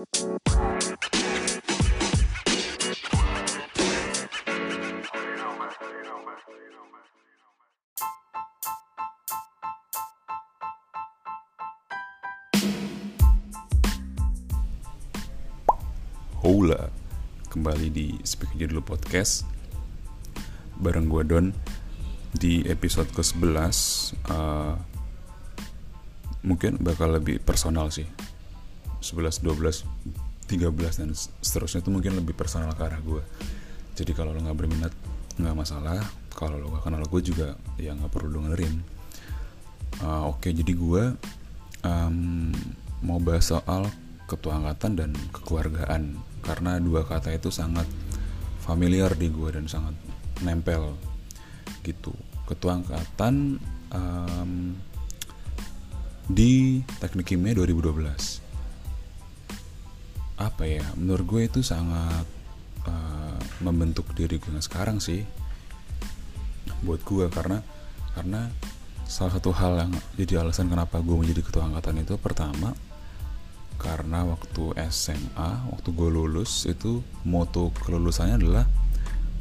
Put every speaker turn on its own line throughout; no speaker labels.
Hola Kembali di Speak aja dulu podcast. Bareng gue Don Di episode ke-11 uh, Mungkin bakal lebih personal sih 11, 12, 13 dan seterusnya itu mungkin lebih personal ke arah gue Jadi kalau lo gak berminat gak masalah. Kalau lo gak kenal gue juga ya gak perlu dengerin. Uh, Oke jadi gue um, Mau bahas soal ketua angkatan dan kekeluargaan. Karena dua kata itu sangat familiar di gue dan sangat nempel gitu. Ketua angkatan um, di teknik kimia 2012 apa ya menurut gue itu sangat uh, membentuk diri gue sekarang sih. Buat gue karena karena salah satu hal yang jadi alasan kenapa gue menjadi ketua angkatan itu pertama karena waktu SMA waktu gue lulus itu moto kelulusannya adalah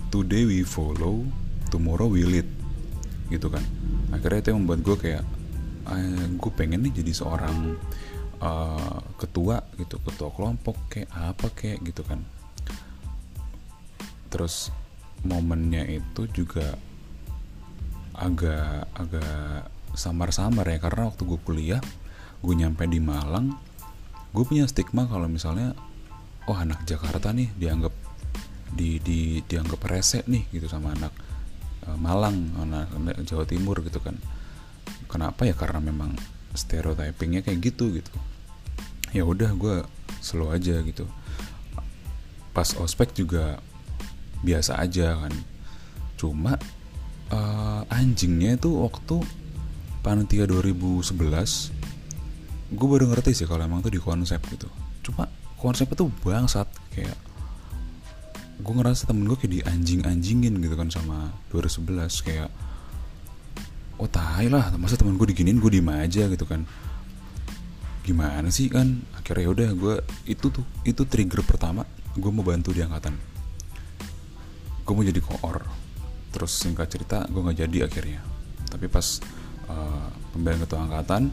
today we follow tomorrow we lead gitu kan. Akhirnya itu yang membuat gue kayak eh, gue pengen nih jadi seorang uh, ketua gitu ketua kelompok kayak apa kayak gitu kan. Terus momennya itu juga agak agak samar-samar ya karena waktu gue kuliah gue nyampe di Malang gue punya stigma kalau misalnya oh anak Jakarta nih dianggap di di dianggap rese nih gitu sama anak uh, Malang anak Jawa Timur gitu kan. Kenapa ya? Karena memang stereotypingnya kayak gitu gitu. Ya udah gue slow aja gitu. Pas ospek juga biasa aja kan. Cuma uh, anjingnya itu waktu panitia 2011 gue baru ngerti sih kalau emang tuh di konsep gitu. Cuma konsep itu bangsat kayak gue ngerasa temen gue kayak di anjing-anjingin gitu kan sama 2011 kayak oh tai lah masa temen gue diginin gue diem aja gitu kan. Gimana sih kan? Akhirnya udah gue itu tuh itu trigger pertama gue mau bantu di angkatan. Gue mau jadi koor. Terus singkat cerita gue nggak jadi akhirnya. Tapi pas uh, pemilihan ketua angkatan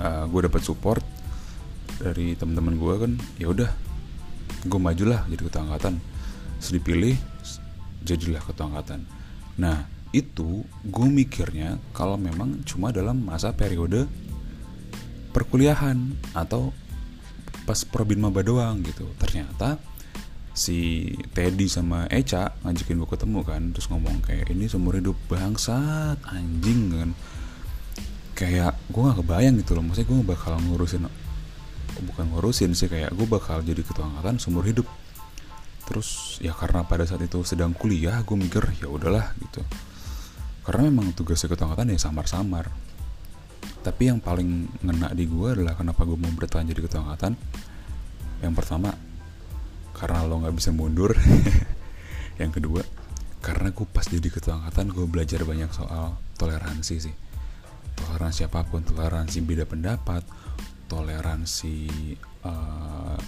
uh, gue dapat support dari teman-teman gue kan ya udah gue majulah jadi ketua angkatan. Terus dipilih jadilah ketua angkatan. Nah itu gue mikirnya kalau memang cuma dalam masa periode perkuliahan atau pas probin maba doang gitu. Ternyata si Teddy sama Eca ngajakin gue ketemu kan terus ngomong kayak ini seumur hidup bangsat anjing kan. Kayak gue gak kebayang gitu loh maksudnya gue bakal ngurusin bukan ngurusin sih kayak gue bakal jadi ketua angkatan seumur hidup. Terus ya karena pada saat itu sedang kuliah gue mikir ya udahlah gitu karena memang tugasnya ketua angkatan ya samar-samar. Tapi yang paling ngena di gue adalah kenapa gue mau bertahan jadi ketua angkatan? Yang pertama karena lo nggak bisa mundur. Yang kedua karena gue pas jadi ketua angkatan gue belajar banyak soal toleransi sih. Toleransi apa pun toleransi beda pendapat toleransi uh,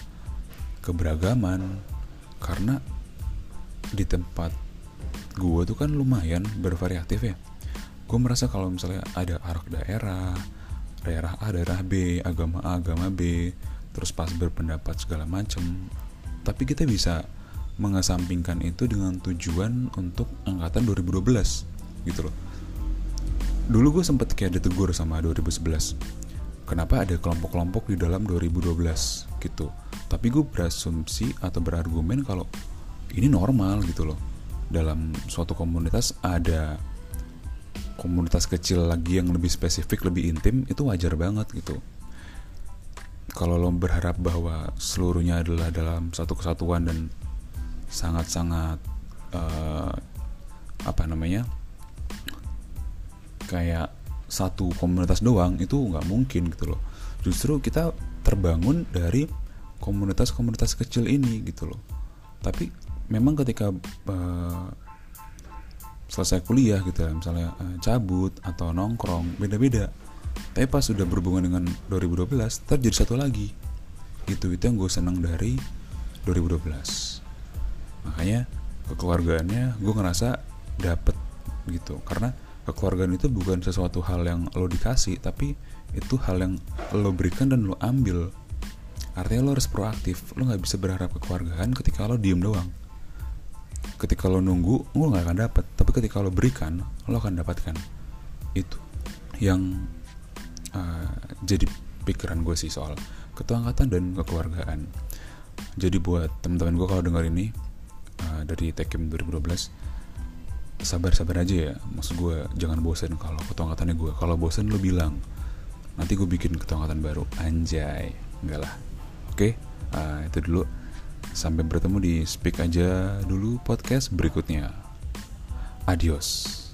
keberagaman. Karena di tempat gue tuh kan lumayan bervariatif ya. Gue merasa kalau misalnya ada arak daerah daerah A daerah B agama A agama B terus pas berpendapat segala macem tapi kita bisa mengesampingkan itu dengan tujuan untuk angkatan 2012 gitu loh. Dulu gue sempet kayak ditegur sama 2011 kenapa ada kelompok-kelompok di dalam 2012 gitu. Tapi gue berasumsi atau berargumen kalau ini normal gitu loh dalam suatu komunitas ada komunitas kecil lagi yang lebih spesifik lebih intim itu wajar banget gitu. Kalau lo berharap bahwa seluruhnya adalah dalam satu kesatuan dan sangat-sangat uh, apa namanya kayak satu komunitas doang itu nggak mungkin gitu loh. Justru kita terbangun dari komunitas-komunitas kecil ini gitu loh. Tapi memang ketika uh, selesai kuliah gitu ya misalnya uh, cabut atau nongkrong beda-beda. Tapi pas sudah berhubungan dengan 2012 terjadi satu lagi. Gitu itu yang gue seneng dari 2012 makanya kekeluargaannya gue ngerasa dapet gitu. Karena kekeluargaan itu bukan sesuatu hal yang lo dikasih tapi itu hal yang lo berikan dan lo ambil. Artinya lo harus proaktif. Lo nggak bisa berharap kekeluargaan ketika lo diem doang ketika lo nunggu lo nggak akan dapat tapi ketika lo berikan lo akan dapatkan. Itu yang uh, jadi pikiran gue sih soal ketua angkatan dan kekeluargaan. Jadi buat teman-teman gue kalau dengar ini uh, dari Tekim 2012 sabar-sabar aja ya. Maksud gue jangan bosen kalau ketua angkatannya gue. Kalau bosen lo bilang nanti gue bikin ketua angkatan baru. Anjay. Enggak lah. Oke? Uh, itu dulu sampai bertemu di speak aja dulu podcast berikutnya. Adios